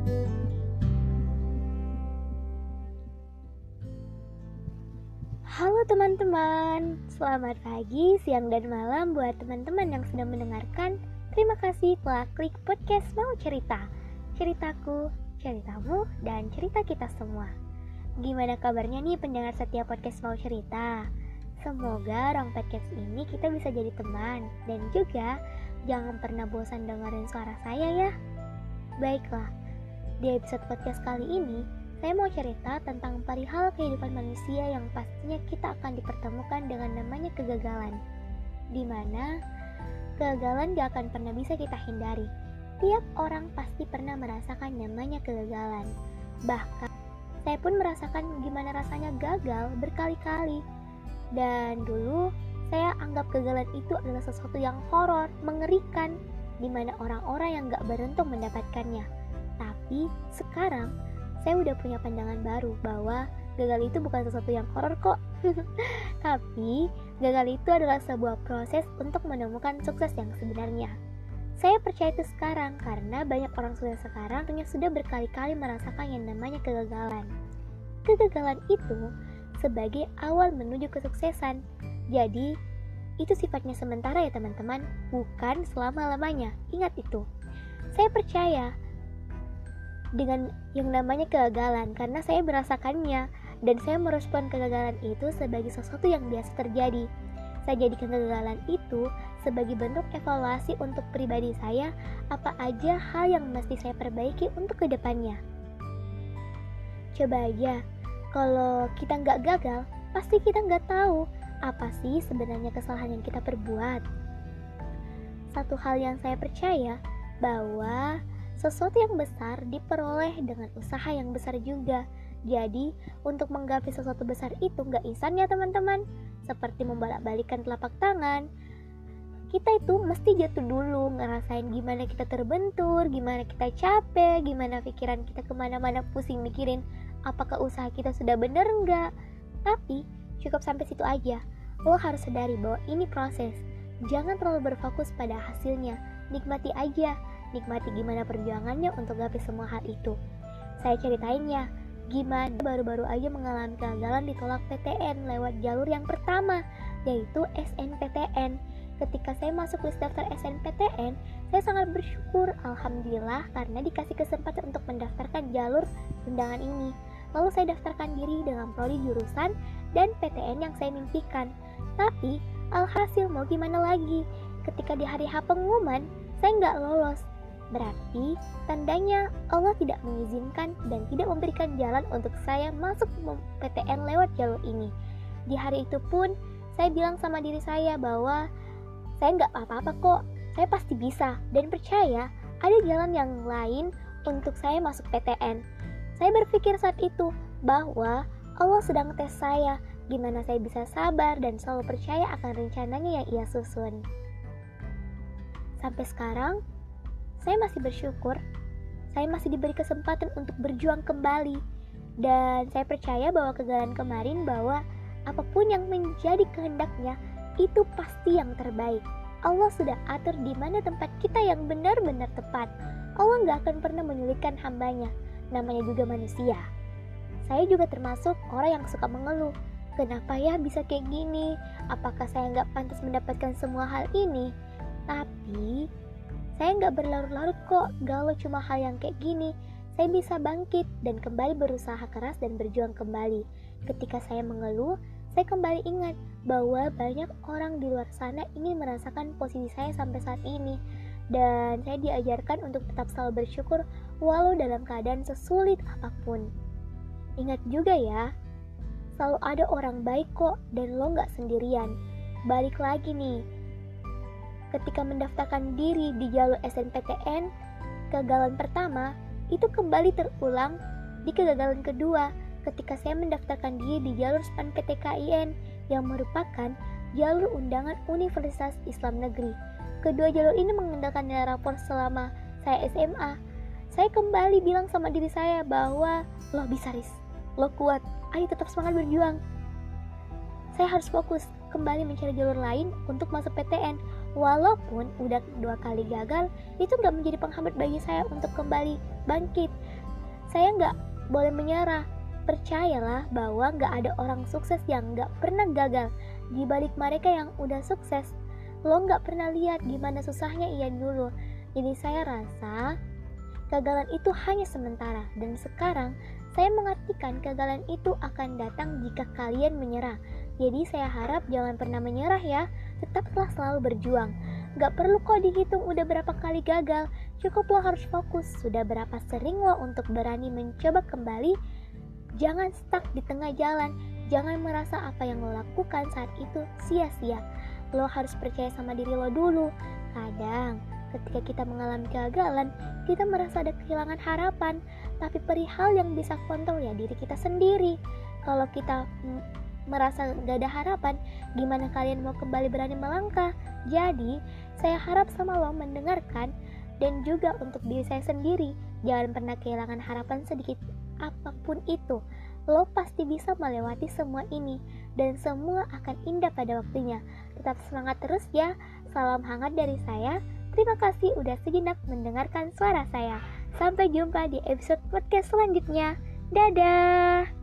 Halo teman-teman, selamat pagi, siang, dan malam buat teman-teman yang sudah mendengarkan. Terima kasih telah klik podcast Mau Cerita. Ceritaku, ceritamu, dan cerita kita semua. Gimana kabarnya nih pendengar setiap podcast Mau Cerita? Semoga orang podcast ini kita bisa jadi teman dan juga jangan pernah bosan dengerin suara saya ya. Baiklah, di episode podcast kali ini saya mau cerita tentang perihal kehidupan manusia yang pastinya kita akan dipertemukan dengan namanya kegagalan. Di mana kegagalan gak akan pernah bisa kita hindari. Tiap orang pasti pernah merasakan namanya kegagalan. Bahkan saya pun merasakan gimana rasanya gagal berkali-kali. Dan dulu saya anggap kegagalan itu adalah sesuatu yang horor, mengerikan, di mana orang-orang yang gak beruntung mendapatkannya. Tapi sekarang saya udah punya pandangan baru bahwa gagal itu bukan sesuatu yang horor kok. Tapi, gagal itu adalah sebuah proses untuk menemukan sukses yang sebenarnya. Saya percaya itu sekarang karena banyak orang sukses sekarang yang sudah berkali-kali merasakan yang namanya kegagalan. Kegagalan itu sebagai awal menuju kesuksesan. Jadi, itu sifatnya sementara ya teman-teman, bukan selama-lamanya. Ingat itu. Saya percaya dengan yang namanya kegagalan karena saya merasakannya dan saya merespon kegagalan itu sebagai sesuatu yang biasa terjadi. Saya jadikan kegagalan itu sebagai bentuk evaluasi untuk pribadi saya apa aja hal yang mesti saya perbaiki untuk ke depannya. Coba aja, kalau kita nggak gagal, pasti kita nggak tahu apa sih sebenarnya kesalahan yang kita perbuat. Satu hal yang saya percaya bahwa sesuatu yang besar diperoleh dengan usaha yang besar juga. Jadi, untuk menggapai sesuatu besar itu nggak instan ya teman-teman. Seperti membalak-balikan telapak tangan. Kita itu mesti jatuh dulu, ngerasain gimana kita terbentur, gimana kita capek, gimana pikiran kita ke mana-mana pusing mikirin apakah usaha kita sudah bener nggak. Tapi, cukup sampai situ aja. Lo harus sadari bahwa ini proses. Jangan terlalu berfokus pada hasilnya. Nikmati aja nikmati gimana perjuangannya untuk gapai semua hal itu. Saya ceritain ya, gimana baru-baru aja mengalami kegagalan ditolak PTN lewat jalur yang pertama, yaitu SNPTN. Ketika saya masuk list daftar SNPTN, saya sangat bersyukur Alhamdulillah karena dikasih kesempatan untuk mendaftarkan jalur undangan ini. Lalu saya daftarkan diri dengan prodi jurusan dan PTN yang saya mimpikan. Tapi, alhasil mau gimana lagi? Ketika di hari H pengumuman, saya nggak lolos. Berarti tandanya Allah tidak mengizinkan dan tidak memberikan jalan untuk saya masuk PTN lewat jalur ini. Di hari itu pun saya bilang sama diri saya bahwa saya nggak apa-apa kok, saya pasti bisa dan percaya ada jalan yang lain untuk saya masuk PTN. Saya berpikir saat itu bahwa Allah sedang tes saya, gimana saya bisa sabar dan selalu percaya akan rencananya yang ia susun. Sampai sekarang, saya masih bersyukur. Saya masih diberi kesempatan untuk berjuang kembali. Dan saya percaya bahwa kegagalan kemarin bahwa apa pun yang menjadi kehendaknya itu pasti yang terbaik. Allah sudah atur di mana tempat kita yang benar-benar tepat. Allah nggak akan pernah menyulitkan hambanya namanya juga manusia. Saya juga termasuk orang yang suka mengeluh kenapa ya bisa kayak gini? Apakah saya nggak pantas mendapatkan semua hal ini? Tapi saya nggak berlarut-larut kok, galau cuma hal yang kayak gini. Saya bisa bangkit dan kembali berusaha keras dan berjuang kembali. Ketika saya mengeluh, saya kembali ingat bahwa banyak orang di luar sana ingin merasakan posisi saya sampai saat ini. Dan saya diajarkan untuk tetap selalu bersyukur walau dalam keadaan sesulit apa pun. Ingat juga ya, selalu ada orang baik kok dan lo nggak sendirian. Balik lagi nih, ketika mendaftarkan diri di jalur SNPTN, kegagalan pertama itu kembali terulang di kegagalan kedua ketika saya mendaftarkan diri di jalur SPAN PTKIN yang merupakan jalur undangan Universitas Islam Negeri. Kedua jalur ini mengandalkan nilai rapor selama saya SMA. Saya kembali bilang sama diri saya bahwa lo bisa ris, lo kuat, ayo tetap semangat berjuang. Saya harus fokus kembali mencari jalur lain untuk masuk PTN Walaupun udah dua kali gagal, itu gak menjadi penghambat bagi saya untuk kembali bangkit. saya nggak boleh menyerah. Percayalah bahwa nggak ada orang sukses yang nggak pernah gagal. Di balik mereka yang udah sukses, lo nggak pernah lihat gimana susahnya ia dulu. Jadi saya rasa kegagalan itu hanya sementara dan sekarang saya mengartikan kegagalan itu akan datang jika kalian menyerah. Jadi saya harap jangan pernah menyerah ya, tetaplah selalu berjuang. Gak perlu kok dihitung udah berapa kali gagal, cukup lo harus fokus sudah berapa sering lo untuk berani mencoba kembali. Jangan stuck di tengah jalan, jangan merasa apa yang lo lakukan saat itu sia-sia. Lo harus percaya sama diri lo dulu. Kadang ketika kita mengalami kegagalan, kita merasa ada kehilangan harapan, tapi perihal yang bisa kontrol ya diri kita sendiri. Kalau kita merasa gak ada harapan, gimana kalian mau kembali berani melangkah? Jadi, saya harap sama lo mendengarkan dan juga untuk diri saya sendiri, jangan pernah kehilangan harapan sedikit apa pun itu. Lo pasti bisa melewati semua ini dan semua akan indah pada waktunya. Tetap semangat terus ya. Salam hangat dari saya. Terima kasih udah sejenak mendengarkan suara saya. Sampai jumpa di episode podcast selanjutnya. Dadah!